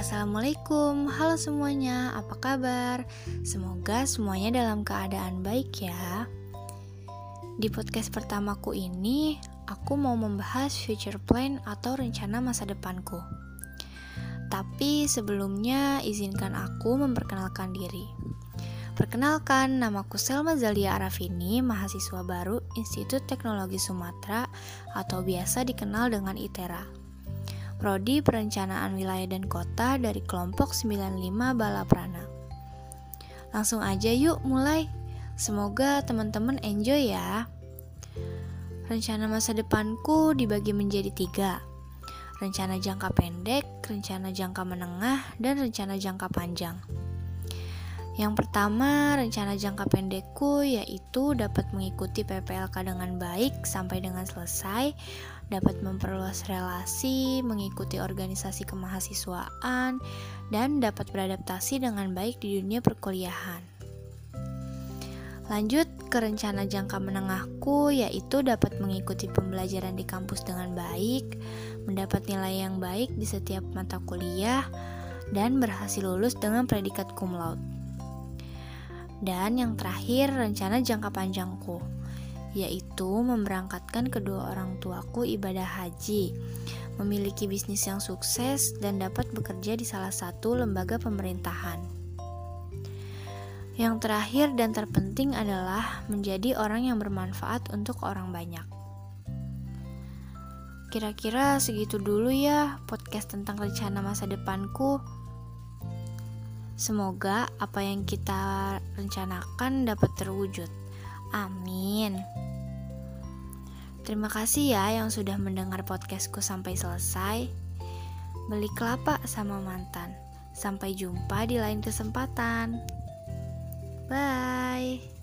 Assalamualaikum, halo semuanya, apa kabar? Semoga semuanya dalam keadaan baik ya. Di podcast pertamaku ini, aku mau membahas future plan atau rencana masa depanku. Tapi sebelumnya izinkan aku memperkenalkan diri. Perkenalkan, namaku Selma Zalia Arafini, mahasiswa baru Institut Teknologi Sumatera atau biasa dikenal dengan ITERA. Prodi Perencanaan Wilayah dan Kota dari kelompok 95 Balaprana. Langsung aja yuk mulai. Semoga teman-teman enjoy ya. Rencana masa depanku dibagi menjadi tiga. Rencana jangka pendek, rencana jangka menengah, dan rencana jangka panjang. Yang pertama, rencana jangka pendekku yaitu dapat mengikuti PPLK dengan baik sampai dengan selesai, dapat memperluas relasi, mengikuti organisasi kemahasiswaan, dan dapat beradaptasi dengan baik di dunia perkuliahan. Lanjut ke rencana jangka menengahku yaitu dapat mengikuti pembelajaran di kampus dengan baik, mendapat nilai yang baik di setiap mata kuliah, dan berhasil lulus dengan predikat cum laude. Dan yang terakhir, rencana jangka panjangku, yaitu memberangkatkan kedua orang tuaku ibadah haji, memiliki bisnis yang sukses, dan dapat bekerja di salah satu lembaga pemerintahan. Yang terakhir dan terpenting adalah menjadi orang yang bermanfaat untuk orang banyak. Kira-kira segitu dulu ya podcast tentang rencana masa depanku. Semoga apa yang kita rencanakan dapat terwujud. Amin. Terima kasih ya yang sudah mendengar podcastku sampai selesai. Beli kelapa sama mantan. Sampai jumpa di lain kesempatan. Bye.